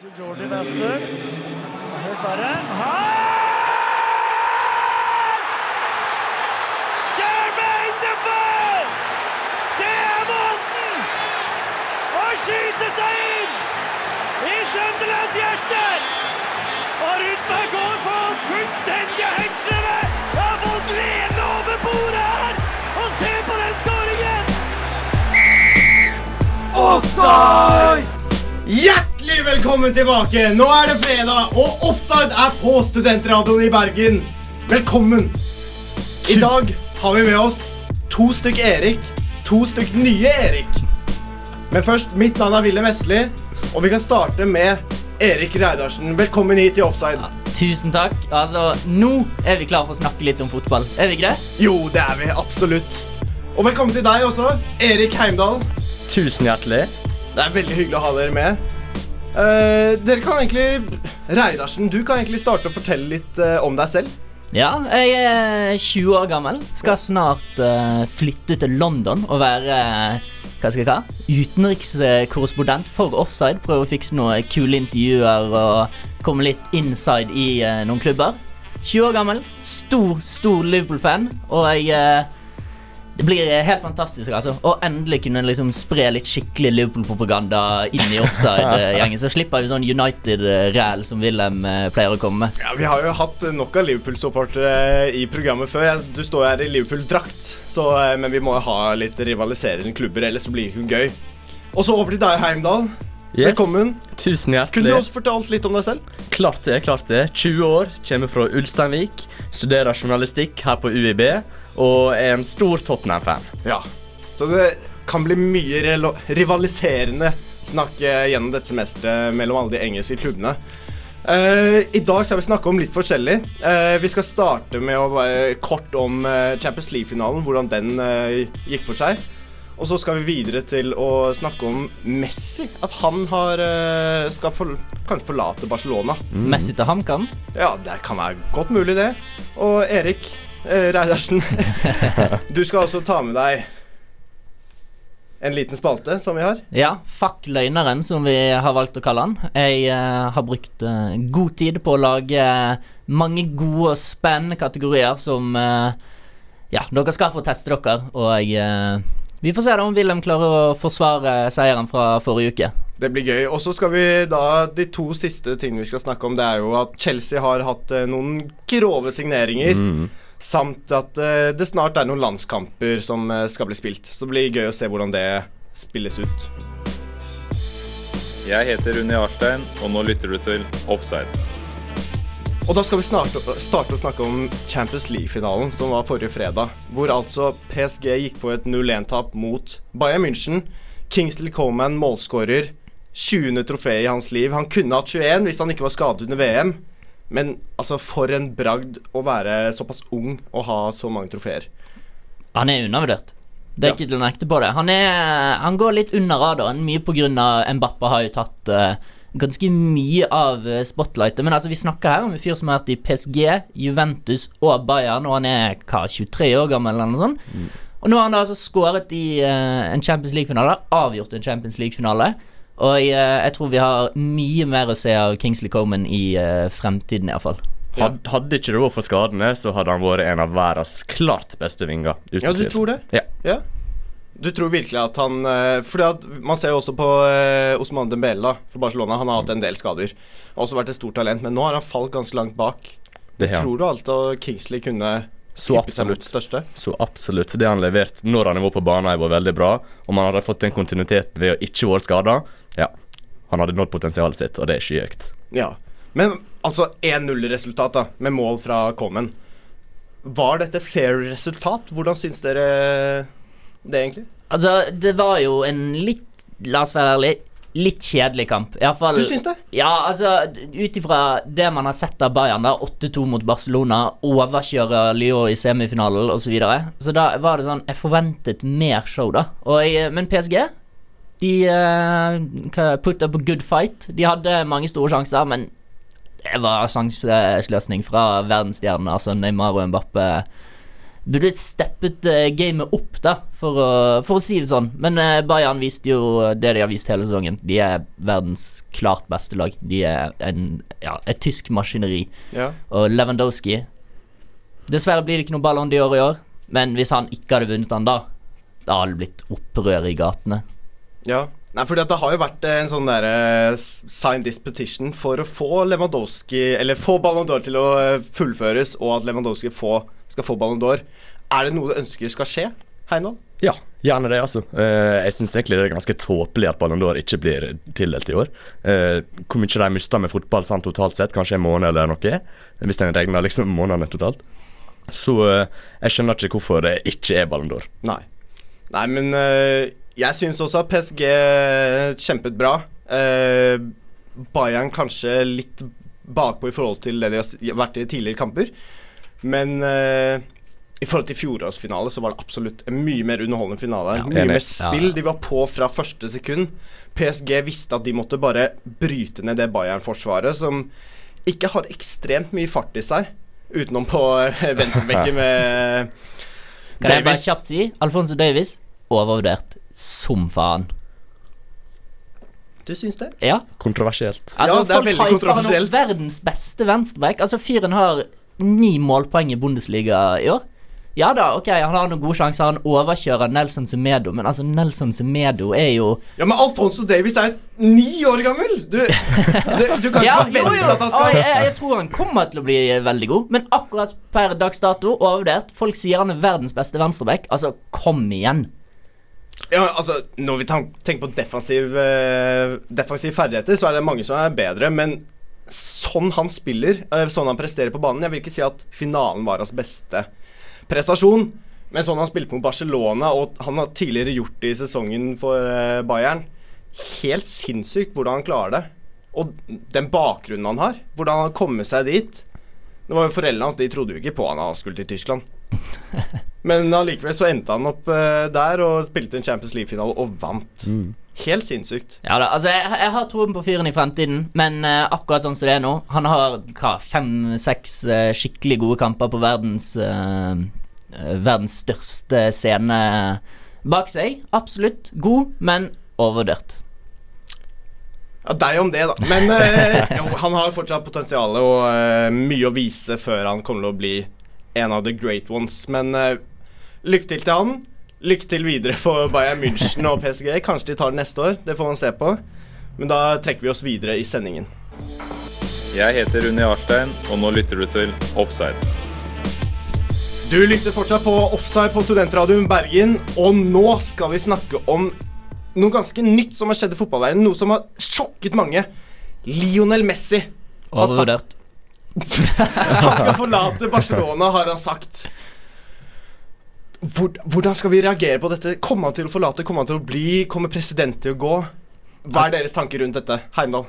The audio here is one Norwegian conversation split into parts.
Jordi Bastard. Helt verre. Her! Jermaine Defoe! Det er måten å skyte seg inn i Sunderlands hjerte! Og Rudberg går for fullstendige hengslene! Jeg har fått lene over bordet her! Og se på den skåringen! Offside! Velkommen tilbake! Nå er det fredag, og offside er på Studentradioen i Bergen. Velkommen! I dag har vi med oss to stykk Erik, to stykk nye Erik. Men først, mitt navn er Wilhelm Vestli, og vi kan starte med Erik Reidarsen. Velkommen hit til Offside. Tusen takk. Altså, Nå er vi klare for å snakke litt om fotball. Er vi ikke det? Jo, det er vi absolutt. Og velkommen til deg også, Erik Heimdal. Tusen hjertelig. Det er veldig hyggelig å ha dere med. Eh, dere kan egentlig Reidarsen, du kan egentlig starte å fortelle litt uh, om deg selv. Ja, jeg er 20 år gammel. Skal snart uh, flytte til London og være hva skal jeg ha? utenrikskorrespondent for Offside. Prøve å fikse noen kule intervjuer og komme litt inside i noen klubber. 20 år gammel, stor, stor Liverpool-fan, og jeg det blir eh, helt fantastisk altså å endelig kunne liksom spre litt skikkelig Liverpool-propaganda inn i offside-gjengen. Så slipper vi sånn United-ræl som Wilhelm eh, pleier å komme med. Ja, Vi har jo hatt nok av Liverpool-supportere i programmet før. Du står her i Liverpool-drakt, eh, men vi må jo ha litt rivaliserende klubber, ellers blir det ikke gøy. Og så over til deg, Heimdal. Yes. Velkommen. Tusen hjertelig Kunne du også fortalt litt om deg selv? Klart det, klart det. 20 år, kommer fra Ulsteinvik, studerer journalistikk her på UiB og er en stor Tottenham-fan. Ja. Så det kan bli mye rivaliserende snakk eh, gjennom dette semesteret mellom alle de engelske klubbene. Uh, I dag skal vi snakke om litt forskjellig. Uh, vi skal starte med å være kort om Champions League-finalen, hvordan den gikk for seg. Og så skal vi videre til å snakke om Messi. At han har, skal for, kanskje forlate Barcelona. Messi til HamKam. Ja, det kan være godt mulig, det. Og Erik eh, Reidarsen, du skal også ta med deg en liten spalte som vi har. Ja, Fuck løgneren, som vi har valgt å kalle han. Jeg uh, har brukt uh, god tid på å lage mange gode og spennende kategorier som Ja, dere skal få teste dere, og vi får se da om Wilhelm klarer å forsvare seieren fra forrige uke. Det blir gøy. Og så skal vi da De to siste tingene vi skal snakke om, det er jo at Chelsea har hatt noen grove signeringer. Samt at eh, det snart er noen landskamper som eh, skal bli spilt. Så det blir gøy å se hvordan det spilles ut. Jeg heter Rune Jarstein, og nå lytter du til Offside. Og da skal vi snart, starte å snakke om Champions League-finalen, som var forrige fredag. Hvor altså PSG gikk på et 0-1-tap mot Bayern München. Kingsley Coman, målskårer. 20. trofé i hans liv. Han kunne hatt 21 hvis han ikke var skadet under VM. Men altså, for en bragd å være såpass ung og ha så mange trofeer. Han er undervurdert. Det er Ja. ikke til å nekte på det. Han, er, han går litt under radaren, mye pga. Mbappe har jo tatt uh, ganske mye av eh, spotlightet. Men altså, vi snakker her om en fyr som har vært i PSG, Juventus og Bayern, og han er hva, 23 år gammel eller noe sånt. Og nå har han altså skåret i uh, en Champions League-finale, avgjort en Champions League-finale. Og jeg, eh, jeg tror vi har mye mer å se av Kingsley Coman i uh, fremtiden, iallfall. Ja. Had, hadde ikke det vært for skadene, så hadde han vært en av verdens klart beste vinger. Uten Ja, du tror det? Ja. Ja. Du tror virkelig at han eh, Fordi at Man ser jo også på Osman Dembele for Barcelona. Han har hatt en del skader. Har også vært et stort talent, men nå har han falt ganske langt bak. Det ja. Tror du alt av Kingsley kunne Så absolutt. Så absolutt. Det han leverte når han var på banen, var veldig bra. Om han hadde fått en kontinuitet ved å ikke være skada, ja. Han hadde nådd potensialet sitt, og det er skyhøyt. Ja. Men altså 1-0-resultat, da, med mål fra Common. Var dette fair resultat? Hvordan syns dere det, egentlig? Altså, det var jo en litt La oss være ærlig. Litt kjedelig kamp. I fall, Du syns det? Ja, altså ut ifra det man har sett av Bayern, da 8-2 mot Barcelona, overkjører Lyon i semifinalen osv. Så, videre. så da var det sånn Jeg forventet mer show, da. Jeg, men PSG De uh, put up a good fight. De hadde mange store sjanser, men det var sjanseløsning fra verdensstjernene, altså Neymar og Mbappe. Burde steppet eh, gamet opp, da, for å, for å si det sånn. Men eh, Bayern viste jo det de har vist hele sesongen. De er verdens klart beste lag. De er en, ja, et tysk maskineri. Ja. Og Lewandowski Dessverre blir det ikke noe Ballon d'Or i år, men hvis han ikke hadde vunnet han da, da hadde det blitt opprør i gatene. Ja. Nei, fordi at det har jo vært eh, en sånn der, uh, sign this petition for å få Lewandowski Eller få Ballon d'Or til å fullføres, og at Lewandowski få, skal få Ballon d'Or. Er det noe du ønsker skal skje, Heinald? Ja, gjerne det, altså. Eh, jeg syns egentlig det er ganske tåpelig at Ballon d'Or ikke blir tildelt i år. Eh, hvor mye de mister med fotball sånn totalt sett, kanskje en måned eller noe, hvis en regner liksom månedene totalt. Så eh, jeg skjønner ikke hvorfor det ikke er Ballon d'Or. Nei. Nei, men jeg syns også at PSG kjempet bra. Eh, Bayern kanskje litt bakpå i forhold til det de har vært i tidligere kamper. Men eh, i forhold til fjorårsfinale så var det absolutt en mye mer underholdende finale. Ja, mye mer spill. Ja. De var på fra første sekund. PSG visste at de måtte bare bryte ned det Bayern-forsvaret, som ikke har ekstremt mye fart i seg. Utenom på eh, venstrebekken med Kan jeg bare kjapt si? Alfonso Davies overvurdert som faen. Du syns det? Ja. Kontroversielt. Altså, Ja, det er folk veldig kontroversielt. verdens beste venstreback. Altså, fyren har ni målpoeng i Bundesliga i år. Ja da, ok, han har noen gode sjanser. Han overkjører Nelson Semedo, men altså, Nelson Semedo er jo Ja, men Alfonso Davies er ni år gammel! Du, du, du kan Ja, ikke forvente at han skal ah, jeg, jeg tror han kommer til å bli veldig god, men akkurat per dags dato overvurdert. Folk sier han er verdens beste venstreback. Altså, kom igjen. Ja, altså, Når vi tenker på defensiv, eh, defensiv ferdigheter, så er det mange som er bedre, men sånn han spiller, eh, sånn han presterer på banen Jeg vil ikke si at finalen var hans beste prestasjon, men sånn han spilte mot Barcelona, og han har tidligere gjort det i sesongen for eh, Bayern Helt sinnssykt hvordan han klarer det. Og den bakgrunnen han har, hvordan han har kommet seg dit. Det var jo Foreldrene hans de trodde jo ikke på han da han skulle til Tyskland. Men allikevel så endte han opp eh, der og spilte en Champions League-finale og vant. Helt sinnssykt. Ja da, altså jeg, jeg har troen på fyren i fremtiden, men uh, akkurat sånn som det er nå Han har hva, fem-seks uh, skikkelig gode kamper på verdens uh, Verdens største scene bak seg. Absolutt god, men overvurdert. Ja, deg om det, da. Men jo, han har fortsatt potensial og mye å vise før han kommer til å bli en av the great ones. Men lykke til til han. Lykke til videre for Bayern München og PSG. Kanskje de tar det neste år. Det får man se på. Men da trekker vi oss videre i sendingen. Jeg heter Unni Arstein, og nå lytter du til Offside. Du lytter fortsatt på Offside på Studentradioen Bergen, og nå skal vi snakke om noe ganske nytt som har skjedd i fotballverdenen. Noe som har sjokket mange. Lionel Messi. har sagt- Overvurdert. Han skal forlate Barcelona, har han sagt. Hvor, hvordan skal vi reagere på dette? Kommer han til å forlate? Kommer han til å bli? Kommer president til å gå? Hva er deres tanker rundt dette? Heimdal?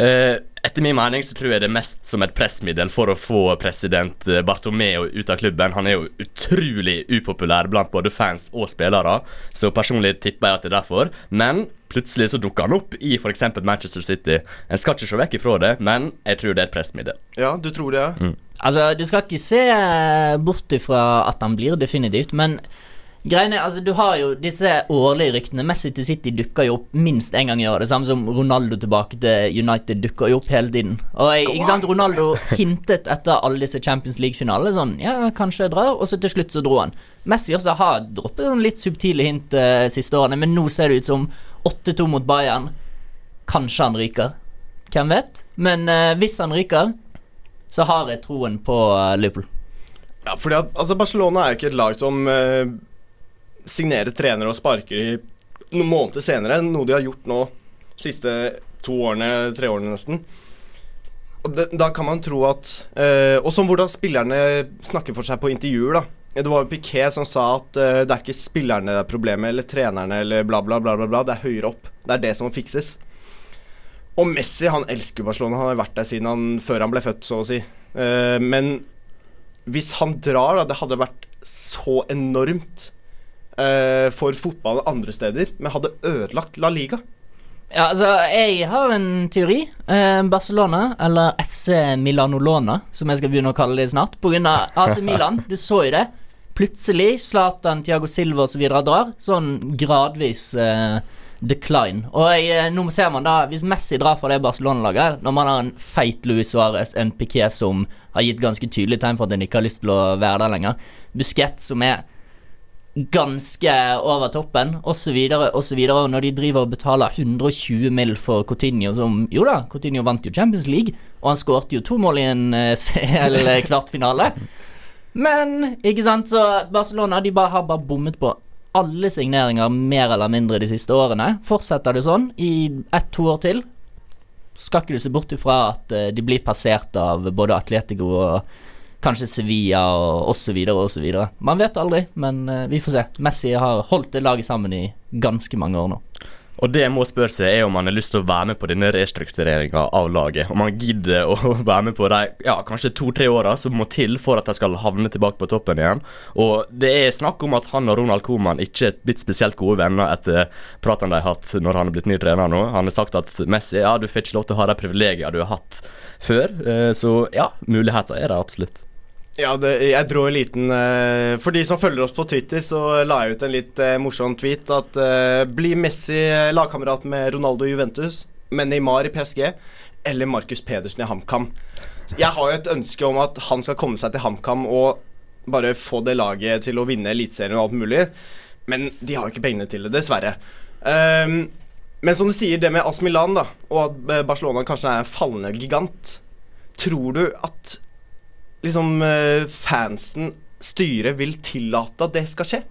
Eh, etter min mening så tror jeg det er mest som et pressmiddel for å få president eh, Bartomeo ut av klubben. Han er jo utrolig upopulær blant både fans og spillere, så personlig tipper jeg at det er derfor. Men plutselig så dukker han opp i f.eks. Manchester City. En skal ikke se vekk ifra det, men jeg tror det er et pressmiddel. Ja, du tror det? Mm. Altså, du skal ikke se bort ifra at han blir, definitivt, men Greiene, altså Du har jo disse årlige ryktene. Messi til City dukker jo opp minst én gang i år. Det samme som Ronaldo tilbake til United dukker jo opp hele tiden. Og jeg, ikke sant, Ronaldo hintet etter alle disse Champions League-finalene sånn Ja, kanskje jeg drar, og så til slutt så dro han. Messi også har droppet sånn litt subtile hint uh, siste årene, men nå ser det ut som 8-2 mot Bayern. Kanskje han ryker. Hvem vet? Men uh, hvis han ryker, så har jeg troen på uh, Liverpool. Ja, fordi at altså Barcelona er jo ikke et lag som eh, signerer trenere og sparker i noen måneder senere, noe de har gjort nå siste to årene, tre årene nesten. Og det, da kan man tro at eh, Og som hvordan spillerne snakker for seg på intervjuer, da. Det var jo Piquet som sa at eh, det er ikke spillerne det er problemet, eller trenerne, eller bla, bla, bla, bla, bla. Det er høyere opp. Det er det som må fikses. Og Messi han elsker Barcelona. Han har vært der siden han, før han ble født, så å si. Eh, men hvis han drar, da Det hadde vært så enormt for fotball andre steder, men hadde ødelagt La Liga. Ja, altså, jeg har en teori. Eh, Barcelona, eller FC Milanolona, som jeg skal begynne å kalle det snart, av AC Milan. Du så jo det. plutselig Zlatan, Thiago Silva osv. drar. Sånn gradvis eh, decline. Og jeg, eh, nå ser man da, hvis Messi drar fra det Barcelona-laget, når man har en feit Luis Suárez, en Piquet som har gitt ganske tydelig tegn for at han ikke har lyst til å være der lenger, Busquets som er ganske over toppen, osv., osv. Når de driver og betaler 120 mill. for Coutinho, som Jo da, Coutinho vant jo Champions League, og han skårte jo to mål i en eh, CL-kvartfinale. Men, ikke sant, så Barcelona de bare har bare bommet på alle signeringer mer eller mindre de siste årene. Fortsetter det sånn i ett-to år til, skal ikke du se bort ifra at eh, de blir passert av både Atletico og kanskje Sevilla og osv. osv. Man vet aldri, men eh, vi får se. Messi har holdt det laget sammen i ganske mange år nå. Og det jeg må spørre seg er om han har lyst til å være med på denne restruktureringa av laget. Om han gidder å være med på de ja, kanskje to-tre åra som må til for at de skal havne tilbake på toppen igjen. Og det er snakk om at han og Ronald Coman ikke er blitt spesielt gode venner etter pratene de har hatt når han er blitt ny trener nå. Han har sagt at Messi ja, du får ikke lov til å ha de privilegiene du har hatt før. Eh, så ja, muligheter er det absolutt. Ja, det, jeg dro en liten uh, For de som følger oss på Twitter, så la jeg ut en litt uh, morsom tweet at uh, bli Messi lagkamerat med Ronaldo i Juventus, med Neymar i PSG eller Markus Pedersen i HamKam. Jeg har jo et ønske om at han skal komme seg til HamKam og bare få det laget til å vinne Eliteserien og alt mulig, men de har jo ikke pengene til det, dessverre. Um, men som du sier, det med AS Milan da, og at Barcelona kanskje er en fallende gigant, tror du at liksom eh, fansen, styret, vil tillate at det skal skje?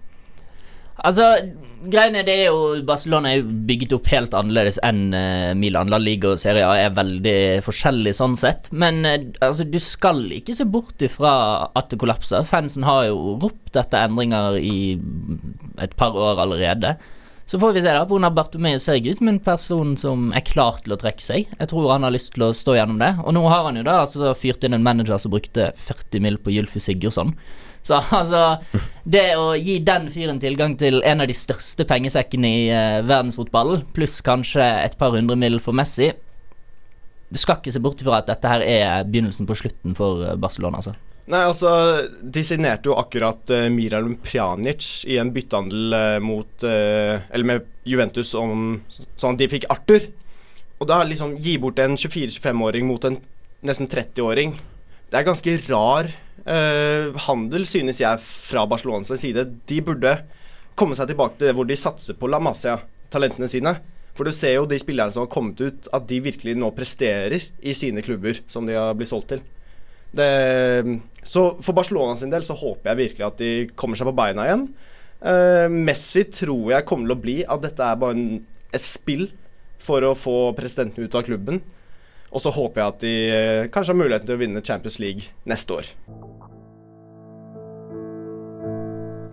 Altså, greiene det er jo Barcelona er jo bygget opp helt annerledes enn uh, Milan. La Liga og Serie A er veldig forskjellig sånn sett. Men uh, altså, du skal ikke se bort ifra at det kollapser. Fansen har jo ropt etter endringer i et par år allerede. Så får vi se, da. Pga. Bartomeu ser ut som en person som er klar til å trekke seg. Jeg tror han har lyst til å stå gjennom det. Og nå har han jo da altså fyrt inn en manager som brukte 40 mill. på Gylfi Sigurdsson. Så altså Det å gi den fyren tilgang til en av de største pengesekkene i uh, verdensfotballen, pluss kanskje et par hundre mill. for Messi Du skal ikke se bort ifra at dette her er begynnelsen på slutten for eh, Barcelona, altså. Nei, altså, De signerte jo akkurat uh, Miralem Pjanic i en byttehandel uh, mot uh, Eller med Juventus om sånn at de fikk Arthur. Og da liksom gi bort en 24-25-åring mot en nesten 30-åring Det er ganske rar uh, handel, synes jeg, fra Barcelonas side. De burde komme seg tilbake til det hvor de satser på La Masia-talentene sine. For du ser jo de spillerne som har kommet ut, at de virkelig nå presterer i sine klubber som de har blitt solgt til. Det, så for Barcelona sin del så håper jeg virkelig at de kommer seg på beina igjen. Uh, Messi tror jeg kommer til å bli at dette er bare en, et spill for å få presidenten ut av klubben. Og så håper jeg at de uh, kanskje har muligheten til å vinne Champions League neste år.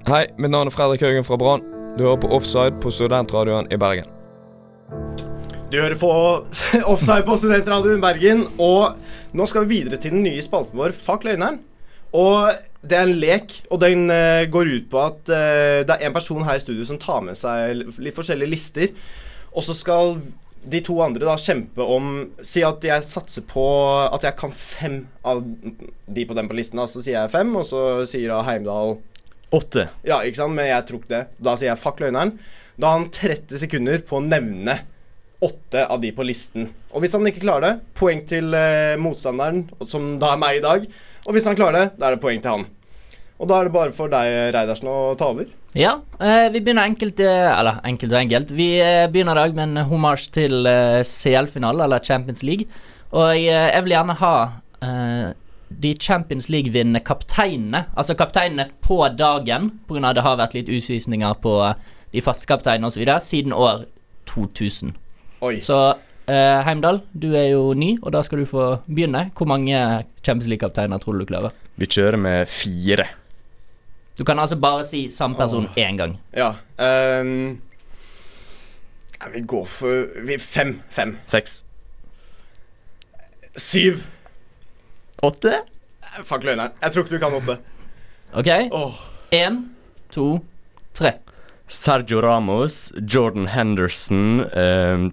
Hei, mitt navn er Fredrik Haugen fra Brann. Du hører på Offside på Studentradioen i Bergen. Du hører på Offside på Studentradioen Bergen, og nå skal vi videre til den nye spalten vår, Fuck løgneren. Og det er en lek, og den uh, går ut på at uh, det er en person her i studio som tar med seg litt forskjellige lister, og så skal de to andre da kjempe om Si at jeg satser på at jeg kan fem av de på den på listen. Da. Så sier jeg fem, og så sier da Heimdal Åtte. Ja, ikke sant, men jeg tror ikke det. Da sier jeg fuck løgneren. Da har han 30 sekunder på å nevne åtte av de på listen. Og hvis han ikke klarer det, poeng til uh, motstanderen, som da er meg i dag. Og hvis han klarer det, da er det poeng til han. Og da er det bare for deg, Reidarsen, å ta over. Ja, eh, vi begynner enkelt eh, Eller enkelt og enkelt. Vi eh, begynner i dag med en homasj til CL-finale, eller Champions League. Og jeg, vil gjerne ha eh, de Champions League-vinnende kapteinene. Altså kapteinene på dagen, pga. det har vært litt utvisninger på de faste kapteinene osv. siden år 2000. Oi. Så eh, Heimdal, du er jo ny, og da skal du få begynne. Hvor mange Champions League-kapteiner tror du du klarer? Vi kjører med fire. Du kan altså bare si samme person én gang. Ja. Um, ja, vi går for vi, Fem. Fem. Seks. Syv. Åtte? Eh, Fuck løgneren. Jeg tror ikke du kan åtte. OK? Én, to, tre. Sergio Ramos, Jordan Henderson ehm,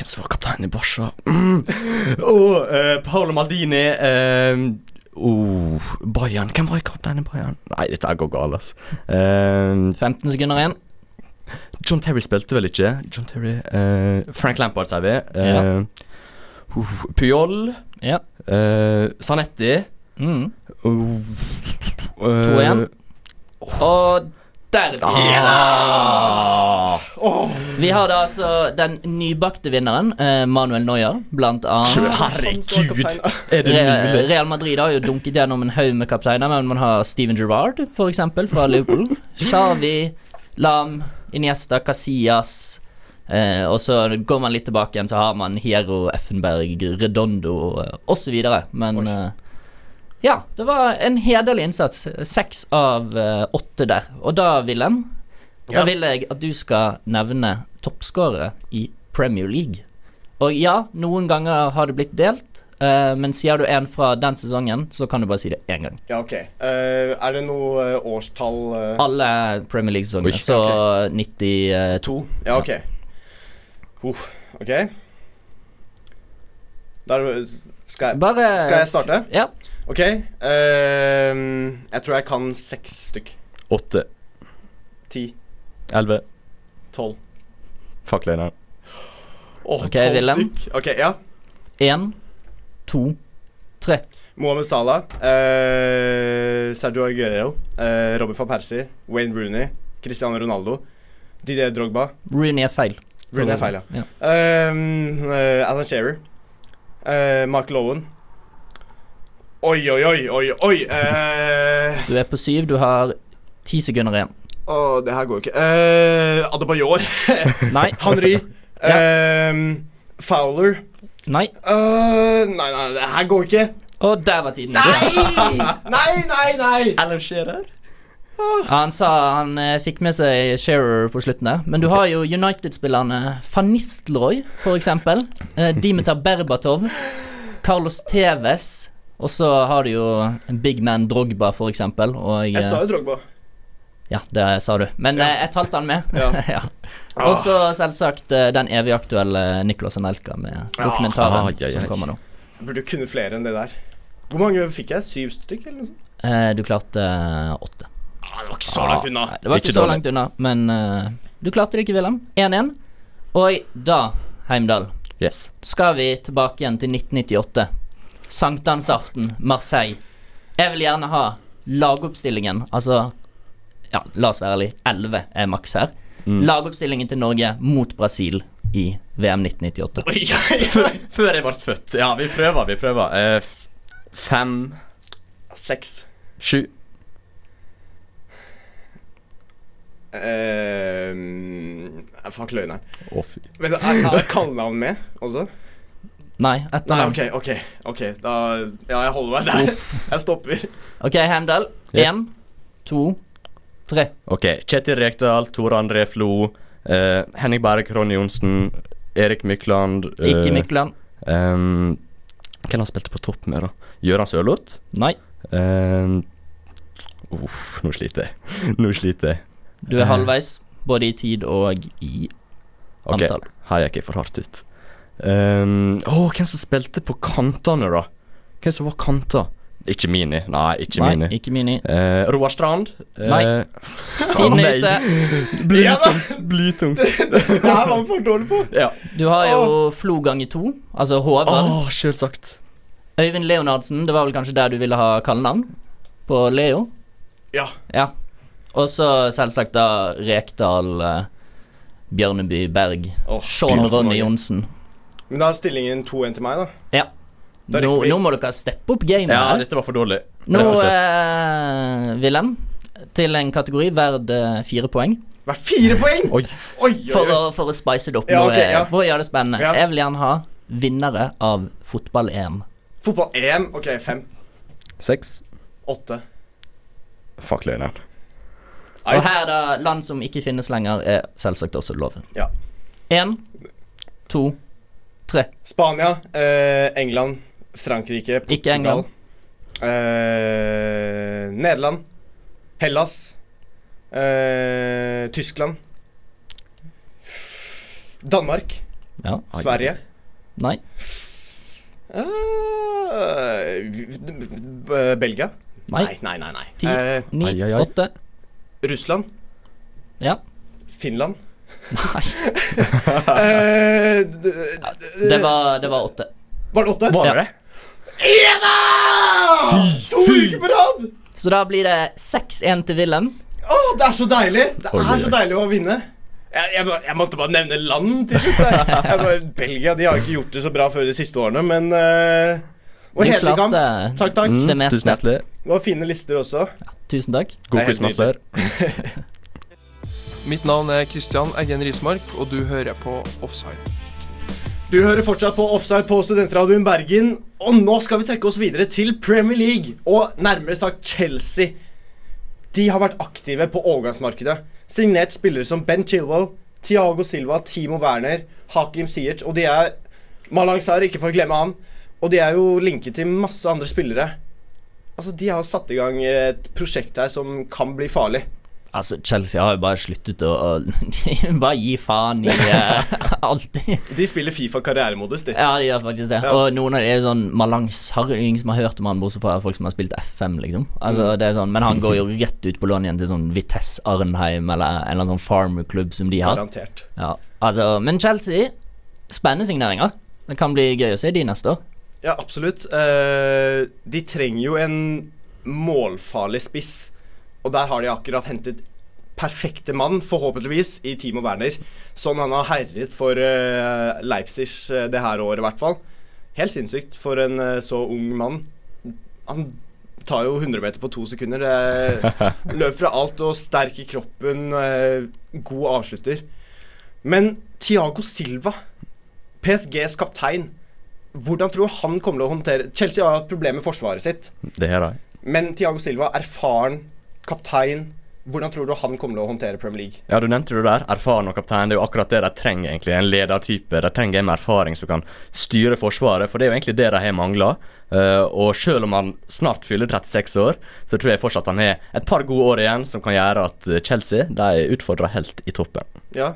Hvem som var kaptein i Barca? Mm. Og uh, Paolo Maldini. uh, oh, Bayern. Hvem var kaptein i Bayern? Nei, dette går galt, altså. Uh, 15 sekunder igjen. John Terry spilte vel ikke? John Terry eh, Frank Lampard, sier vi. Ja. uh, Puyol. Ja. Sanetti. Mm. Uh, To igjen. Og der Ah. Vi har da altså den nybakte vinneren, eh, Manuel Neuer, blant annet. Herregud, er det mulig? Real Madrid har jo dunket gjennom en haug med kapteiner, men man har Steven Gerrard, eksempel, fra Liverpool. Xavi, Lam, Iniesta, Casillas. Eh, og så går man litt tilbake igjen, så har man Hero, Effenberg, Redondo osv. Men eh, ja, det var en hederlig innsats. Seks av uh, åtte der. Og da, Wilhelm, Ja. da vil jeg at du skal nevne toppskårere i Premier League. Og ja, noen ganger har det blitt delt, Uh, men sier du en fra den sesongen, så kan du bare si det én gang. Ja, ok. Uh, er det noe årstall Alle Premier League-sesonger. Oi, Så 92 To? Ja, ok. Uh, ok. Da er skal, jeg, Bare skal jeg starte? Ja. Ok. ehm, jeg tror jeg kan seks stykk. Åtte. Ti. Elleve. Tolv. Fuck lederen. Åh, Ok, tolv Wilhelm. stykk. Ok, ja. Én, to, tre. Mohammed Salah. eh, Sergio Aguero. Uh, Robin van Persie. Wayne Rooney. Cristiano Ronaldo. Didier Drogba. Rooney er feil. Rooney er feil, ja. Ja. Um, eh, Alan Shearer. Uh, Mark Lowen. Oi, oi, oi, oi, oi. Uh... Du er på syv, du har ti sekunder igjen. Åh, det her går jo ikke. Uh, Adebayor. Nei. Henry. Ehm, Fowler. Nei. Uh, nei, nei, det her går ikke. Og der var tiden. Nei! Nei, nei, nei. Alan Shearer? Han sa han eh, fikk med seg Shearer på slutten der. Men du har jo United-spillerne Van Nistelrooy, for eksempel. Eh, Dimitar Berbatov. Carlos Tevez. Og så har du jo big man Drogba, for eksempel. Og, Jeg sa eh, jo Drogba. ja, det sa du. Men ja. jeg talte han med. Ja. ja. Og så selvsagt eh, den evig aktuelle Nicolas Anelka med dokumentaren Ah, ja, ja, ja. som kommer nå. Jeg burde kunne flere enn det der. Hvor mange fikk jeg? Syv stykk, eller noe sånt? Eh, du klarte eh, åtte. Ah, det var ikke så langt unna. Nei, det var ikke, Ikke så dårlig. langt unna, men uh, du klarte det ikke, Wilhelm. 1-1. Og da, Heimdal, Yes. skal vi tilbake igjen til 1998. Sankthansaften, Marseille. Jeg vil gjerne ha lagoppstillingen, altså Ja, la oss være ærlige, 11 er maks her. Mm. Lagoppstillingen til Norge mot Brasil i VM 1998. Oi, oi, Før, før jeg ble født. Ja, vi prøver, vi prøver. Uh, fem, Seks. sju Uh, fuck løgneren. Oh. Vet du, Er, er kallenavn med også? Nei, etter Nei, ham. ok, ok. ok Da Ja, jeg holder meg der. Jeg stopper. Ok, Heimdal. Yes. To, tre. Ok, Kjetil Rekdal, Tore André Flo, eh, Henning Berg, Ronny Johnsen, Erik Mykland eh, Ikke Mykland. ehm, Hvem han spilte på topp med, da? Gøran Sørloth? Nei. Ehm, Uff, nå sliter jeg. Nå sliter jeg. Du er halvveis, både i tid og i Ok, antall. her gikk jeg for hardt ut. Ehm, Åh, hvem som spilte på kantene, da? Hvem som var kanter? Ikke Mini. Nei, ikke Nei, Mini. ikke Mini. Uh, Roar Strand. Eh, Nei. Tiden er ute. Blytungt. Blytungt. Det her var vi for dårlig på. Ja. Du har jo Flo ganger to, altså Håvard. Åh, selvsagt. Øyvind Leonardsen, det var vel kanskje der du ville ha kallenavn? På Leo? Ja. Ja. Og så selvsagt da Rekdal, eh, Bjørneby, Berg, Åh, Sean Ronny. Johnsen. Men da er stillingen 2-1 til meg, da. Ja. Da Nå, vi- nå må dere steppe opp gamet Ja, dette var for dårlig. Nå, eh, Wilhelm, til en kategori verd eh, fire poeng. Hver fire poeng! Oi. Oi, oi, For å, for å spice det opp. Ja, nå, ok, eh, ja. For å gjøre det spennende. Ja. Jeg vil gjerne ha vinnere av fotball-EM. Fotball-EM. OK, fem. Seks. Åtte. Fuck løgneren. Og her, da, land som ikke finnes lenger, er selvsagt også lov. Ja. Én, to, tre. Spania, eh, England, Frankrike, Portugal Ikke England. Eh, Nederland, Hellas, eh, Tyskland Danmark, Ja. Sverige Nei. eh, v- Belgia? Nei. Nei, nei, nei. Ti, Eh, ni, ai, ai, ai. åtte. Russland? Ja. Finland? Nei. Eh, Det var, det var åtte. Var det åtte? Var Ja. det? Ena! To uker på rad! Så da blir det 6-1 til Wilhelm. Å, det er så deilig! Det er så deilig å vinne. Jeg, jeg, jeg måtte bare nevne land til slutt. Belgia de har ikke gjort det så bra før de siste årene, men uh, Og hele kamp. Takk, Takk, takk. det Tusen meste. hjertelig. Det var fine lister også. Tusen takk. God quizmaster. Mitt navn er Kristian Eggen Rismark, og du hører på Offside. Du hører fortsatt på Offside på Studentradioen Bergen, og nå skal vi trekke oss videre til Premier League, og nærmere sagt Chelsea. De har vært aktive på overgangsmarkedet. Signert spillere som Ben Chilwell, Thiago Silva, Timo Werner, Hakim Siert og de er Malang Sarr, ikke for å glemme han. Og de er jo linket til masse andre spillere. Altså, De har satt i gang et prosjekt her som kan bli farlig. Altså, Chelsea har jo bare sluttet å, å Bare gi faen i uh, alt. De spiller Fifa karrieremodus, de. Ja, de gjør faktisk det. Ja. Og noen av de er jo sånn Malang Sarr Ingen som har hørt om han, bortsett fra folk som har spilt FM, liksom. Altså, Mm. det er sånn Men han går jo rett ut på lån igjen til sånn Vitesse Arnheim eller en eller annen sånn farmerklubb som de har. Garantert. Ja, altså Men Chelsea, spennende signeringer. Det kan bli gøy å se de neste år. Ja, absolutt. Uh, de trenger jo en målfarlig spiss, og der har de akkurat hentet perfekte mann, forhåpentligvis, i Timo Werner. Sånn han har herjet for uh, Leipzig uh, det her året, i hvert fall. Helt sinnssykt for en uh, så ung mann. Han tar jo 100 meter på to sekunder. Løp fra alt og sterk i kroppen, god avslutter. Men Tiago Silva, PSGs kaptein hvordan tror du han kommer til å håndtere Chelsea har hatt problemer med forsvaret sitt. Det er det. Men Tiago Silva, erfaren kaptein. Hvordan tror du han kommer til å håndtere Premier League? Ja, du nevnte det der. Erfaren og kaptein. Det er jo akkurat det de trenger, egentlig. En ledertype. De trenger en med erfaring som kan styre Forsvaret, for det er jo egentlig det de har mangla. og selv om han snart fyller 36 år, så tror jeg fortsatt han har et par gode år igjen som kan gjøre at eh, Chelsea de utfordrer helt i toppen. Ja,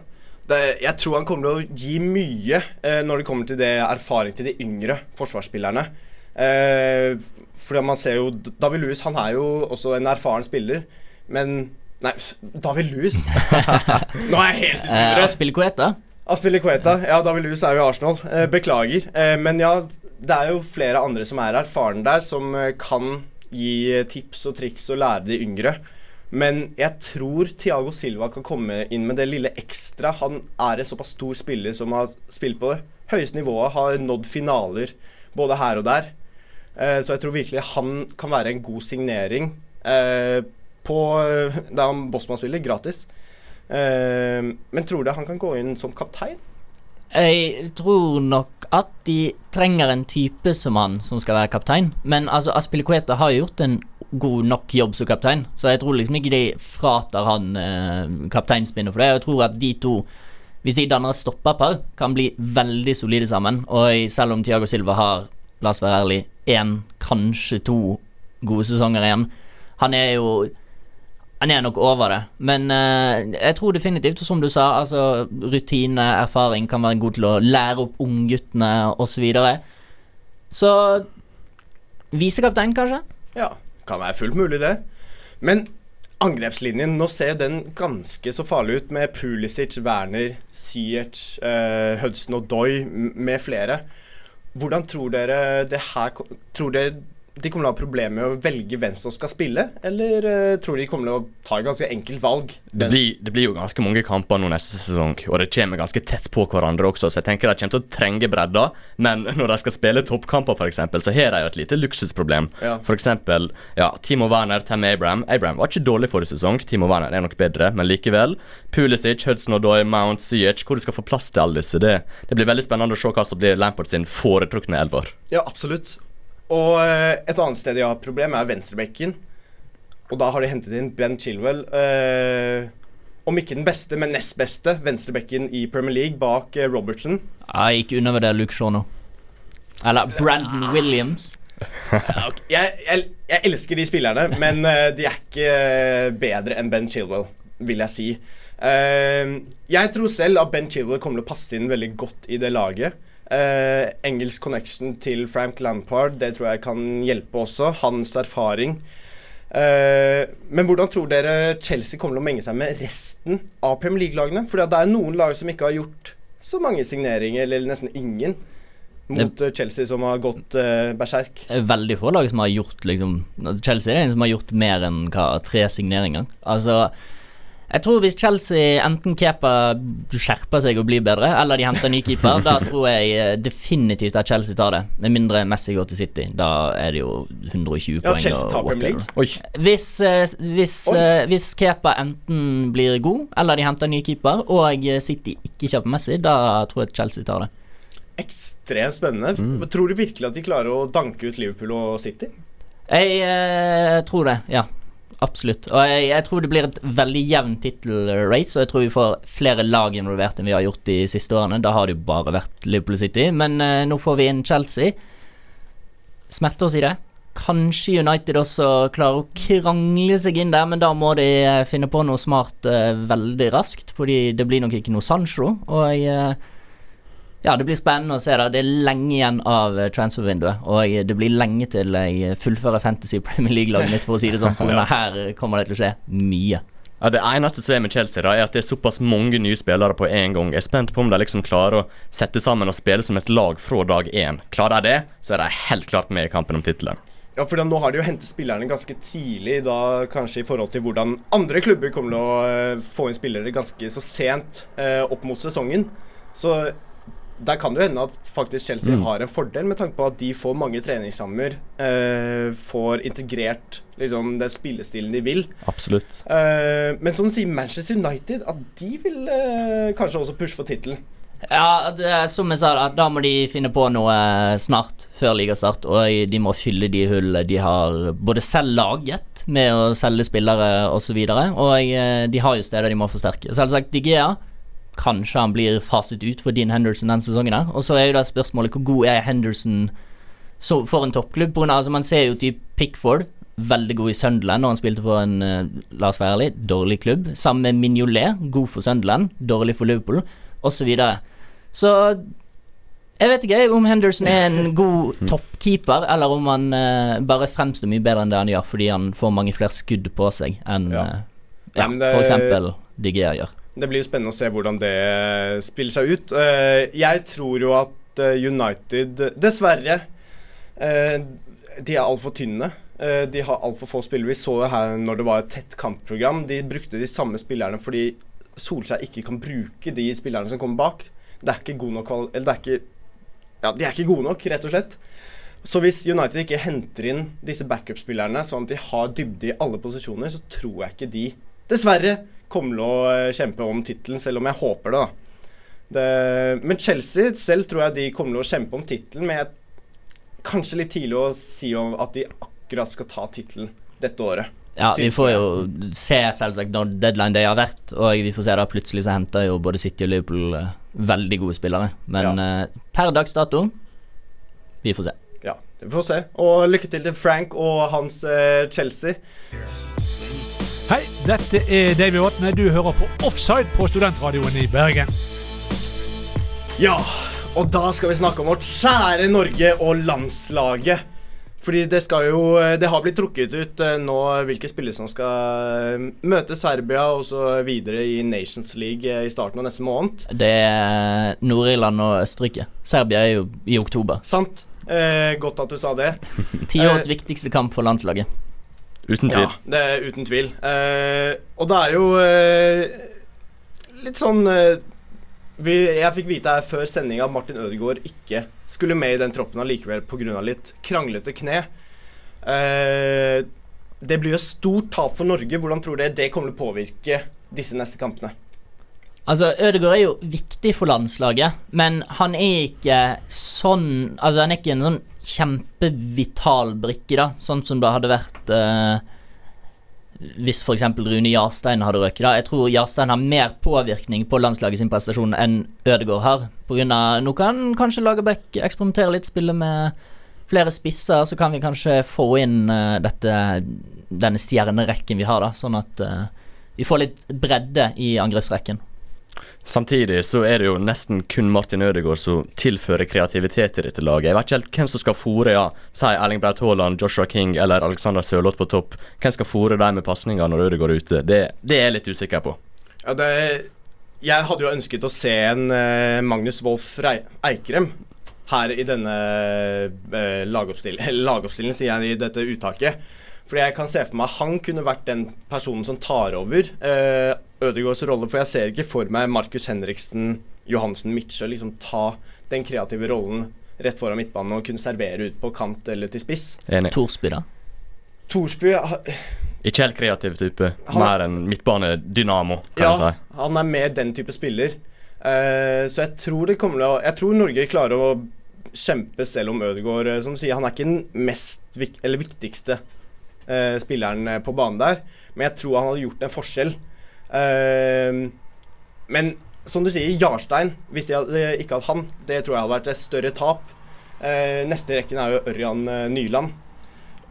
det, Jeg tror han kommer til å gi mye eh, når det kommer til det erfaring til de yngre forsvarsspillerne. Eh, fordi man ser jo David Lewis han er jo også en erfaren spiller, men Nei, David Lewis? Nå er jeg helt ute å Eh, gjøre. Aspilicueta. Aspilicueta. Ja, David Lewis er jo i Arsenal. Eh, beklager. Eh, men ja, det er jo flere andre som er erfarne der, som kan gi tips og triks og lære de yngre. Men jeg tror Thiago Silva kan komme inn med det lille ekstra. Han er en såpass stor spiller som har spilt på det høyeste nivået, har nådd finaler både her og der. Eh, så jeg tror virkelig han kan være en god signering eh, på det Der han Bossmann spiller, gratis. Eh, men tror du han kan gå inn som kaptein? Jeg tror nok at de trenger en type som han som skal være kaptein. Men altså, Aspilicueta har gjort en god nok jobb som kaptein, så jeg tror liksom ikke de fratar han eh, kapteinspinnet for det. Jeg tror at de to, hvis de danner et stopperpar, kan bli veldig solide sammen. Og selv om Tiago Silva har, la oss være ærlig, én, kanskje to gode sesonger igjen, han er jo han er nok over det, men uh, jeg tror definitivt, som du sa, altså rutine, erfaring kan være god til å lære opp ungguttene osv. Så, så visekaptein, kanskje? Ja, kan være fullt mulig, det. Men angrepslinjen, nå ser den ganske så farlig ut med Pulisic, Werner, Siert, uh, Hudson og Doy med flere. Hvordan tror dere det her Tror dere de kommer til å ha problemer med å velge hvem som skal spille, eller uh, tror de kommer til å ta et ganske enkelt valg? Det blir, det blir jo ganske mange kamper nå neste sesong, og det kommer ganske tett på hverandre også, så jeg tenker de kommer til å trenge bredda. Men når de skal spille toppkamper, f.eks., så har de jo et lite luksusproblem. Ja. Eksempel, ja, Timo Werner, Tam Abraham. Abraham var ikke dårlig forrige sesong. Timo Werner er nok bedre, men likevel. Pulisic, Hudson Odoi, Mount, Ziyech. Hvor du skal få plass til alle disse. Det, det blir veldig spennende å se hva som blir Lampard sin foretrukne elver. Ja, absolutt. Og eh, et annet sted de har problem, er venstrebekken. Og da har de hentet inn Ben Chilwell. Eh, om ikke den beste, men nest beste venstrebekken i Premier League bak eh, Robertson. Jeg gikk undervurder Luke Shaw nå. Eller Brandon Williams. Jeg, jeg, jeg elsker de spillerne, men eh, de er ikke eh, bedre enn Ben Chilwell, vil jeg si. Eh, jeg tror selv at Ben Chilwell kommer til å passe inn veldig godt i det laget. Eh, engelsk connection til Frank Lampard, det tror jeg kan hjelpe også. Hans erfaring. Eh, men hvordan tror dere Chelsea kommer til å menge seg med resten av Premier League-lagene? For det er noen lag som ikke har gjort så mange signeringer, eller nesten ingen, mot det, Chelsea, som har gått eh, berserk. Er veldig få lag som har gjort liksom Chelsea er en som har gjort mer enn hva, tre signeringer. Altså jeg tror hvis Chelsea enten Kepa skjerper seg og blir bedre, eller de henter ny keeper, da tror jeg eh, definitivt at Chelsea tar det. Med mindre Messi går til City. Da er det jo 120 Ja, poeng. Chelsea tar Premier. League. Hvis, eh, hvis, eh, hvis Kepa enten blir god, eller de henter ny keeper, og City ikke kjøper Messi, da tror jeg Chelsea tar det. Ekstremt spennende. Tror du virkelig at de klarer å danke ut Liverpool og City? Jeg eh, tror det, ja. Absolutt. Og jeg, jeg tror det blir et veldig jevnt tittelrace, og jeg tror vi får flere lag involvert enn vi har gjort de siste årene. Da har det jo bare vært Liverpool City, men uh, nå får vi inn Chelsea. Smetter oss i det. Kanskje United også klarer å krangle seg inn der, men da må de eh, finne på noe smart uh, veldig raskt. Fordi det blir nok ikke noe Sancho. Og jeg, ja, det blir spennende å se. da Det er lenge igjen av eh, transfervinduet. Og det blir lenge til jeg fullfører Fantasy Premier League-laget mitt, for å si det sånn. For her kommer det til å skje mye. Ja, Det eneste som er med Chelsea, da er at det er såpass mange nye spillere på en gang. Jeg er spent på om de liksom klarer å sette sammen og spille som et lag fra dag én. Klarer de det, så er de helt klart med i kampen om tittelen. Ja, for nå har de jo hentet spillerne ganske tidlig, da kanskje i forhold til hvordan andre klubber kommer til å eh, få inn spillere ganske så sent eh, opp mot sesongen. Så der kan det jo hende at faktisk Chelsea har en fordel, med tanke på at de får mange treningssammer. Eh, får integrert liksom den spillestilen de vil. Absolutt. Eh, men som du sier, Manchester United, at de vil eh, kanskje også pushe for tittelen. Ja, er som jeg sa, da, da må de finne på noe eh, snart, før ligastart. Og de må fylle de hullene de har både selv laget, med å selge spillere osv. Og, så videre, og eh, de har jo steder de må forsterke. Selvsagt Digea. Kanskje han blir faset ut for Dean Henderson den sesongen her. Og så er jo da spørsmålet hvor god er Henderson for en toppklubb? På altså, man ser jo typ Pickford. Veldig god i Sunderland når han spilte for en eh, la oss være ærlig, dårlig klubb. Sammen med Mignolet, god for Sunderland, dårlig for Liverpool, osv. Så, videre. så jeg vet ikke om Henderson er en god toppkeeper, eller om han uh, bare fremstår mye bedre enn det han gjør fordi han får mange flere skudd på seg enn uh, ja. Nei, ja, for eksempel Digea gjør. Det blir jo spennende å se hvordan det spiller seg ut. Eh, jeg tror jo at eh, United Dessverre. eh, de er altfor tynne. De har altfor få spillere. Vi så jo her når det var et tett kampprogram. De brukte de samme spillerne fordi Solskjær ikke kan bruke de spillerne som kommer bak. Det er ikke god nok. Eller det er ikke Ja, de er ikke gode nok, rett og slett. Så hvis United ikke henter inn disse backup-spillerne, sånn at de har dybde i alle posisjoner, så tror jeg ikke de, dessverre, kommer til å eh, kjempe om tittelen, selv om jeg håper det, da. Det, men Chelsea selv tror jeg de kommer til å kjempe om tittelen, men jeg, kanskje litt tidlig å si om at de akkurat skal ta tittelen dette året. Ja, vi får jo se selvsagt når deadline day har vært, og vi får se da plutselig så henter jo både City og Liverpool eh, veldig gode spillere. Men ja. per dags dato vi får se. Ja, vi får se. Og lykke til til Frank og hans eh, Chelsea. Hei, dette er David Vatne. Du hører på Offside på Studentradioen i Bergen. Ja, og da skal vi snakke om vårt kjære Norge og landslaget. Fordi det skal jo Det har blitt trukket ut eh, nå hvilke spillere som skal eh, møte Serbia og så videre i Nations League eh, i starten av neste måned. Det er Nord-Irland og Østerrike. Serbia er jo i oktober. Sant? Eh, godt at du sa det. Tiårets Eh, viktigste kamp for landslaget. Uten tvil. Ja, det er uten tvil. Eh, og det er jo eh, litt sånn eh, vi, Jeg fikk vite her før sending at Martin Ødegaard ikke skulle med i den troppen allikevel pga. litt kranglete kne. Eh, det blir jo stort tap for Norge. Hvordan tror dere det kommer til å påvirke disse neste kampene? Altså, Ødegaard er jo viktig for landslaget, men han er ikke sånn Altså, han er ikke en sånn kjempevital brikke, da, sånn som det hadde vært eh, hvis f.eks. Rune Jarstein hadde røket. da Jeg tror Jarstein har mer påvirkning på landslaget sin prestasjon enn Ødegaard har. På grunn av, nå kan kanskje Lagerbäck eksperimentere litt, spille med flere spisser, så kan vi kanskje få inn eh, dette denne stjernerekken vi har, da, sånn at eh, vi får litt bredde i angrepsrekken. Samtidig så er det jo nesten kun Martin Ødegaard som tilfører kreativitet til dette laget. Jeg vet ikke helt hvem som skal fòre, ja. Si Erling Braut Haaland, Joshua King eller Alexander Sørloth på topp. Hvem skal fòre dem med pasninger når Ødegaard er ute? Det, det er jeg litt usikker på. Ja, det, jeg hadde jo ønsket å se en eh, Magnus Wolff Eikrem her i denne lagoppstillingen, lagoppstillingen, sier jeg i dette uttaket. Fordi jeg kan se for meg han kunne vært den personen som tar over uh, Ødegaards rolle. For jeg ser ikke for meg Markus Henriksen, Johansen, Midtsjø liksom ta den kreative rollen rett foran midtbanen og kunne servere ut på kant eller til spiss. Enig. Torsby, da. Torsby ha- Ikke helt kreativ type. Han- Mer enn midtbanedynamo, kan Ja, jeg si. han er mer den type spiller. Eh, så jeg tror det kommer til å Jeg tror Norge klarer å kjempe selv om Ødegaard eh, Som du sier, han er ikke den mest vik eller viktigste eh, spilleren eh, på banen der, men jeg tror han hadde gjort en forskjell. Eh, men som du sier, Jarstein, hvis de hadde ikke hatt han, det tror jeg hadde vært et større tap. Eh, neste rekken er jo Ørjan eh, Nyland.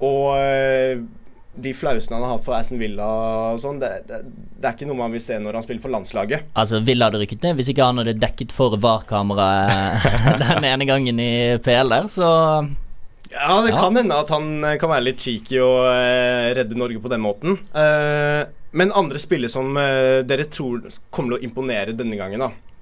Og eh, de flausene han har hatt for Aston Villa og sånn, det, det, det er ikke noe man vil se når han spiller for landslaget. Altså, Villa hadde rykket ned hvis ikke han hadde dekket for VAR-kameraet den ene gangen i PL der, så Ja, det kan hende at han eh, kan være litt cheeky og eh, redde Norge på den måten. Eh, men andre spillere som dere tror kommer til å imponere denne gangen, da.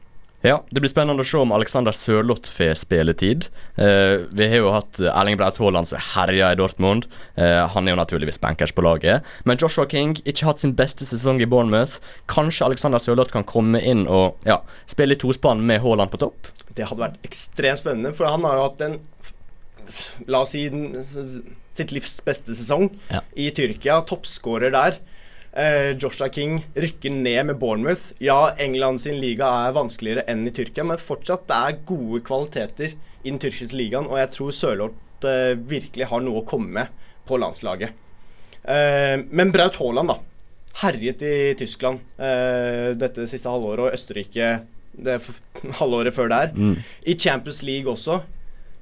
Ja, det blir spennende å se om Alexander Sørloth får spilletid. Eh, vi har jo hatt Erling Braut Haaland som herja i Dortmund. Eh, han er jo naturligvis bankers på laget. Men Joshua King ikke hatt sin beste sesong i Bournemouth. Kanskje Alexander Sørloth kan komme inn og ja, spille i tospann med Haaland på topp? Det hadde vært ekstremt spennende, for han har jo hatt en La oss si sitt livs beste sesong Ja. i Tyrkia. Toppskårer der. Eh, Joshua King rykker ned med Bournemouth. Ja, England sin liga er vanskeligere enn i Tyrkia, men fortsatt det er gode kvaliteter i den tyrkiske ligaen, og jeg tror Sørloth eh, virkelig har noe å komme med på landslaget. Eh, men Braut Haaland, da. Herjet i Tyskland eh, dette siste halvåret, og Østerrike det halvåret før der. I Champions League også.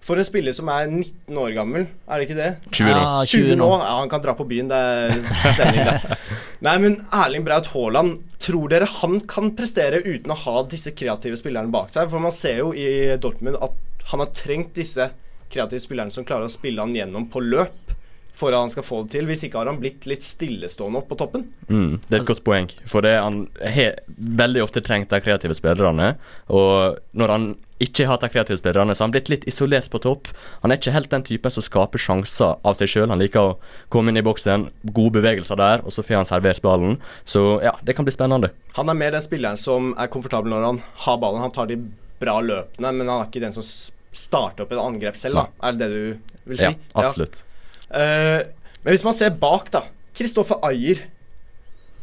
For en spiller som er 19 år gammel, er det ikke det? 20 nå. Ja, 20 nå. Ja, han kan dra på byen. Det er stemning, det. Nei, men Erling Braut Haaland, tror dere han kan prestere uten å ha disse kreative spillerne bak seg? For man ser jo i Dortmund at han har trengt disse kreative spillerne som klarer å spille han gjennom på løp for at han skal få det til. Hvis ikke har han blitt litt stillestående opp på toppen. Mm, det er et godt poeng. For det han har veldig ofte trengt de kreative spillerne. Og når han ikke har hatt de kreative spillerne, så har er blitt litt isolert på topp. Han er ikke helt den typen som skaper sjanser av seg sjøl. Han liker å komme inn i boksen, gode bevegelser der, og så får han servert ballen. Så ja, det kan bli spennende. Han er mer den spilleren som er komfortabel når han har ballen. Han tar de bra løpene, men han er ikke den som starter opp et angrep selv, da. Er det det du vil si? Ja, absolutt. Eh, men hvis man ser bak, da. Kristoffer Ayer.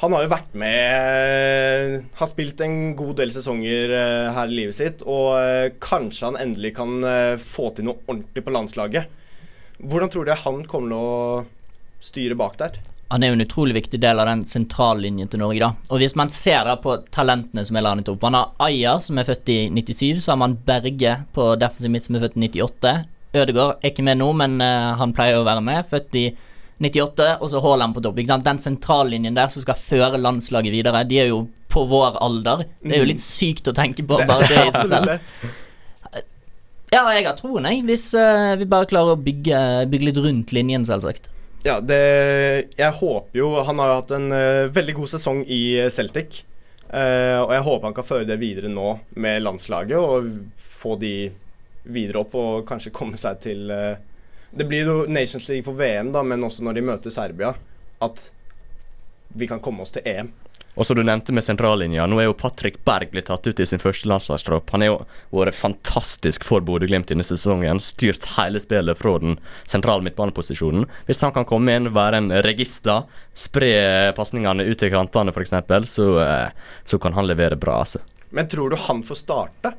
Han har jo vært med Har spilt en god del sesonger eh, her i livet sitt. Og eh, kanskje han endelig kan eh, få til noe ordentlig på landslaget. Hvordan tror dere han kommer til å styre bak der? Han er jo en utrolig viktig del av den sentrallinjen til Norge. da Og Hvis man ser da på talentene som er landet opp Man har Aya, som er født i 97. Så har man Berge på defensiv midt, som er født i 98. Ødegaard er ikke med nå, men han pleier å være med. Født i 98, og så Haaland på topp. Den sentrallinjen der som skal føre landslaget videre, de er jo på vår alder. Det er jo litt sykt å tenke på bare det i seg selv. Ja, jeg har troen, jeg. Hvis uh, vi bare klarer å bygge, bygge litt rundt linjen, selvsagt. Ja, det Jeg håper jo Han har jo hatt en uh, veldig god sesong i eh, Celtic. Uh, og jeg håper han kan føre det videre nå med landslaget og få de videre opp og kanskje komme seg til eh, Det blir jo Nations League for VM, da, men også når de møter Serbia, at vi kan komme oss til EM. Og som du nevnte med sentrallinja, nå er jo Patrick Berg blitt tatt ut i sin første landslagstropp. Han er jo vært fantastisk for Bodø-Glimt denne sesongen. Styrt hele spillet fra den sentrale midtbaneposisjonen. Hvis han kan komme inn, være en register, spre pasningene ut til kantene f.eks., så, eh, så kan han levere bra, altså. Men tror du han får starte?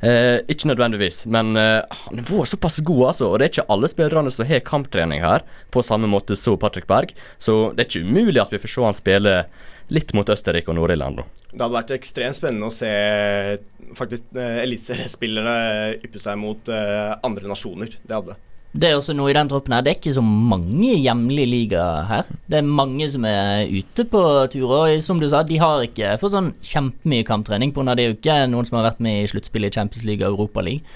Eh, ikke nødvendigvis, men eh, han var såpass god, altså. Og det er ikke alle spillerne som har kamptrening her på samme måte som Patrick Berg. Så det er ikke umulig at vi får se han spille litt mot Østerrike og Nord-Irland. Det hadde vært ekstremt spennende å se faktisk eh, eliteseriespillerne yppe seg mot eh, andre nasjoner. Det hadde det. Det er også noe i den troppen her. Det er ikke så mange hjemlige liga her. Det er mange som er ute på tur, og som du sa, de har ikke fått sånn kjempemye kamptrening pga. det er jo ikke noen som har vært med i sluttspillet i Champions League og Europa League.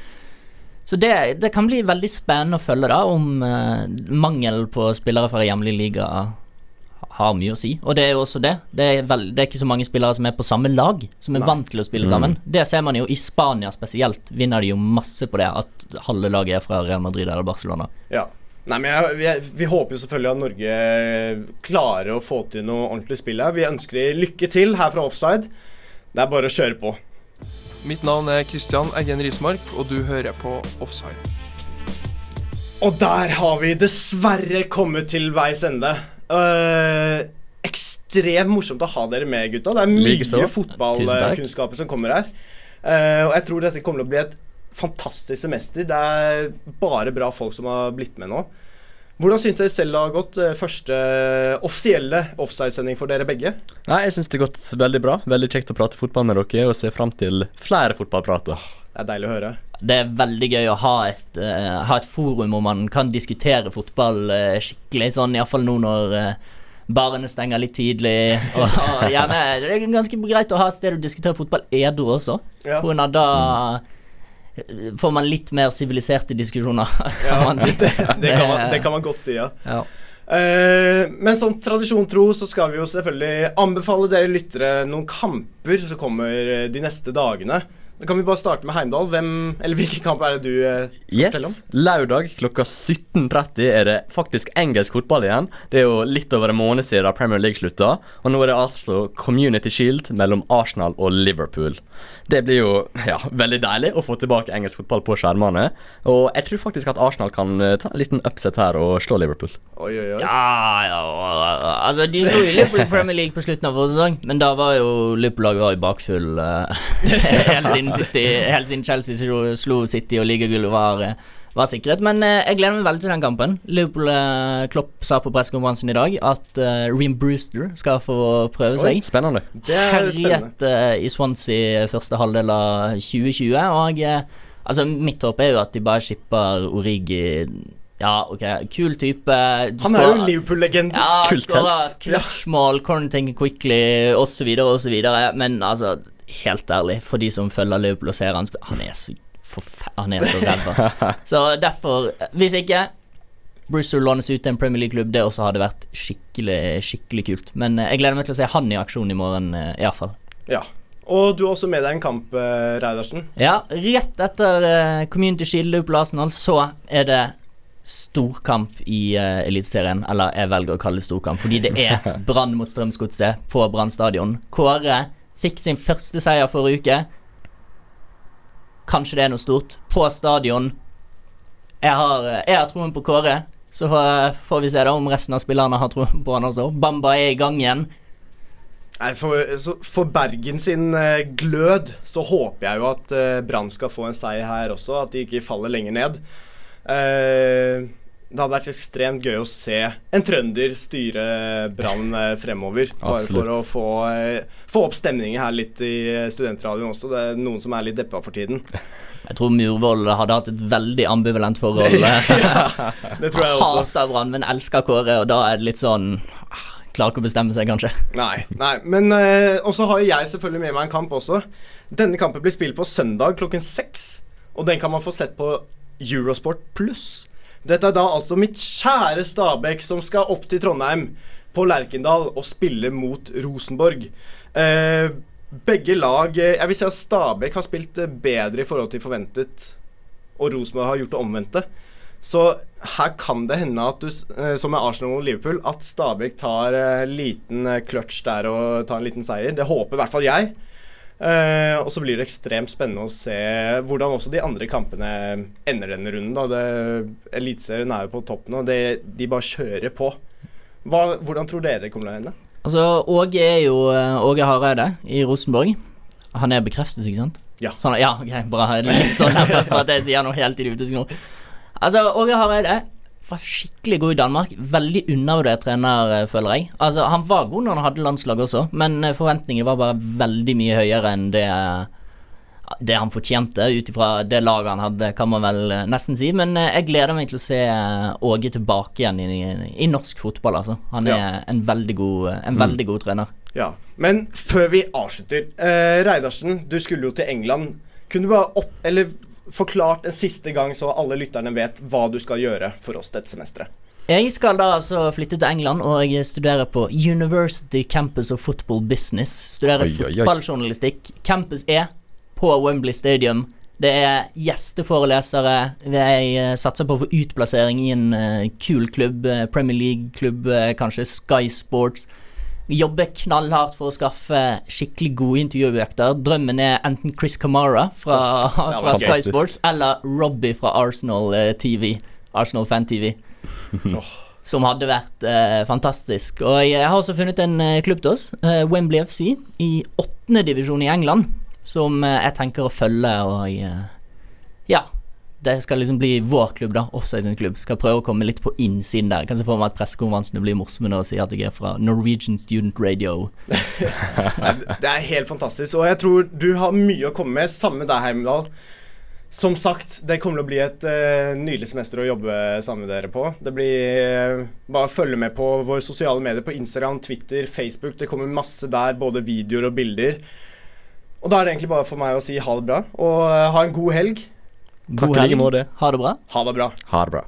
Så det, det kan bli veldig spennende å følge da om eh, mangel på spillere fra hjemlig liga har mye å si. Og det er jo også det. Det er, vel, det er ikke så mange spillere som er på samme lag, som er Nei. vant til å spille sammen. Det ser man jo i Spania spesielt. Vinner de jo masse på det, at halve laget er fra Real Madrid eller Barcelona. Ja. Nei, men jeg, vi, vi håper jo selvfølgelig at Norge klarer å få til noe ordentlig spill her. Vi ønsker de lykke til her fra offside. Det er bare å kjøre på. Mitt navn er Christian Eggen Rismark, og du hører på Offside. Og der har vi dessverre kommet til veis ende. Øh, ekstremt morsomt å ha dere med, gutta. Det er mye fotballkunnskap fotballkunnskaper som kommer her. Uh, og jeg tror dette kommer til å bli et fantastisk semester. Det er bare bra folk som har blitt med nå. Hvordan syns dere selv det har gått? øh, Første offisielle offside-sending for dere begge? Nei, jeg syns det har gått veldig bra. Veldig kjekt å prate fotball med dere og se fram til flere fotballprater. Det er deilig å høre. Det er veldig gøy å ha et, uh, ha et forum hvor man kan diskutere fotball uh, skikkelig, sånn iallfall nå når uh, barene stenger litt tidlig. Og, og gjerne, det er ganske greit å ha et sted å diskutere fotball edru også, Ja. på grunn av da får man litt mer siviliserte diskusjoner, kan man si. det, det, kan man, det kan man godt si, ja. Ja. Uh, men som tradisjon tro så skal vi jo selvfølgelig anbefale dere lyttere noen kamper som kommer de neste dagene. Da kan vi bare starte med Heimdal. Hvem, eller Hvilken kamp er det du eh, skal fortelle om? Yes, Lørdag klokka 17.30 er det faktisk engelsk fotball igjen. Det er jo litt over en måned siden Premier League slutta, og nå er det altså Community Shield mellom Arsenal og Liverpool. Det blir jo ja, veldig deilig å få tilbake engelsk fotball på skjermene. Og jeg tror faktisk at Arsenal kan eh, ta en liten upset her og slå Liverpool. Oi, oi, oi. Ja, ja, altså De slo jo Liverpool i Premier League på slutten av vår sesong, men da var jo Liverpool-laget var i bakfull eh, helt, siden City, helt siden Chelsea slo, slo City og ligagullet var, eh, var sikret. Men eh, jeg gleder meg veldig til den kampen. Liverpool eh, Klopp sa på pressekonferansen i dag at uh, Ream Brewster skal få prøve seg. Er spennende. Herjet uh, i Swansea første halvdel av 2020, og uh, altså mitt håp er jo at de bare skipper Origi Ja, ok, kul type. Du Han er jo Liverpool-legende. ja, Kult helt. clutch-mål, corner quickly osv., osv. Men altså, helt ærlig, for de som følger Liverpool og ser han Han er så Han er så ræva. så derfor, hvis ikke Brewster lånes ut til en Premier League-klubb, det også hadde vært skikkelig skikkelig kult. Men eh, jeg gleder meg til å se han i aksjon i morgen, uh, iallfall. Ja. Og du har også med deg en kamp, uh, Reidarsen. Ja, rett etter eh, Community Shield Liverpool Arsenal, så er det storkamp i uh, Eliteserien. Eller jeg velger å kalle det storkamp, fordi det er Brann mot Strømsgodset på Brann stadion. Kåre fikk sin første seier forrige uke. Kanskje det er noe stort. På stadion. Jeg har, eh, jeg har troen på Kåre. Så får, vi se da om resten av spillerne har troen på han også. Bamba er i gang igjen. Nei, for, for Bergen sin eh, glød så håper jeg jo at uh, Brann skal få en seier her også, at de ikke faller lenger ned. Eh, det hadde vært ekstremt gøy å se en trønder styre Brann eh, fremover. Bare for å få, eh, få opp stemningen her litt i eh, studentradioen også. Det er noen som er litt deppa for tiden. Jeg tror Murvoll hadde hatt et veldig ambivalent forhold. Det tror jeg også. Hater Brann, men elsker Kåre, og da er det litt sånn ah, Klarer ikke å bestemme seg, kanskje. Nei, nei, men uh, også har jeg selvfølgelig med meg en kamp også. Denne kampen blir spilt på søndag klokken seks. Og den kan man få sett på Eurosport pluss. Dette er da altså mitt kjære Stabæk som skal opp til Trondheim på Lerkendal og spille mot Rosenborg. Eh, begge lag eh, Jeg vil si at Stabæk har spilt eh, bedre i forhold til forventet, og Rosenborg har gjort det omvendte. Så her kan det hende at du, som med Arsenal og Liverpool, at Stabæk tar en liten clutch der og tar en liten seier. Det håper i hvert fall jeg. Eh, og så blir det ekstremt spennende å se hvordan også de andre kampene ender denne runden. Eliteserien er jo på topp nå. Det, de bare kjører på. Hva, hvordan tror dere det kommer til å ende? Altså, Åge er jo eh, Åge Hareide i Rosenborg. Han er bekreftet, ikke sant? Ja. Sånn, ja, ok, bra. Litt sånn her, at jeg sier noe helt idiotisk nå. Altså, Åge Hareide var skikkelig god i Danmark. Veldig undervurdert trener, eh, føler jeg. Altså, Han var god når han hadde landslag også, men eh, forventningene var bare veldig mye høyere enn det eh, det han fortjente, ut ifra det laget han hadde, kan man vel nesten si. Men jeg gleder meg til å se Åge tilbake igjen i, i norsk fotball, altså. Han er Ja. en veldig god, en veldig god trener. Ja. Men før vi avslutter eh, Reidarsen, du skulle jo til England. Kunne du bare opp... Eller forklart en siste gang, så alle lytterne vet hva du skal gjøre for oss dette semesteret? Jeg skal da altså flytte til England og jeg studerer på University Campus of Football Business. Studerer fotballjournalistikk. Campus E på Wembley Stadium. Det er gjesteforelesere. Jeg eh, satser på å få utplassering i en eh, kul klubb. eh, Premier League-klubb, kanskje Sky Sports. Jobber knallhardt for å skaffe skikkelig gode intervjuobjekter. Drømmen er enten Chris Kamara fra, fra Sky. Sports eller Robbie fra Arsenal eh, TV. Arsenal Fan TV. Som hadde vært eh, fantastisk. Og jeg har også funnet en eh, klubb til oss, eh, Wembley FC, i åttende divisjon i England. Som eh, jeg tenker å følge og eh, Ja. Det skal liksom bli vår klubb, da. Offside sin klubb. Skal prøve å komme litt på innsiden der. Kan se for meg at pressekonferansene blir morsomme når jeg sier at jeg er fra Norwegian Student Radio. Det er helt fantastisk, og jeg tror du har mye å komme med. Samme deg, Heimdal. Som sagt, det kommer til å bli et uh, nydelig semester å jobbe sammen med dere på. Det blir uh, Bare følge med på våre sosiale medier på Instagram, Twitter, Facebook. Det kommer masse der, både videoer og bilder. Og da er det egentlig bare for meg å si ha det bra, og uh, ha en god helg. God i like helg. måte. Ha det bra. Ha det bra. Ha det bra.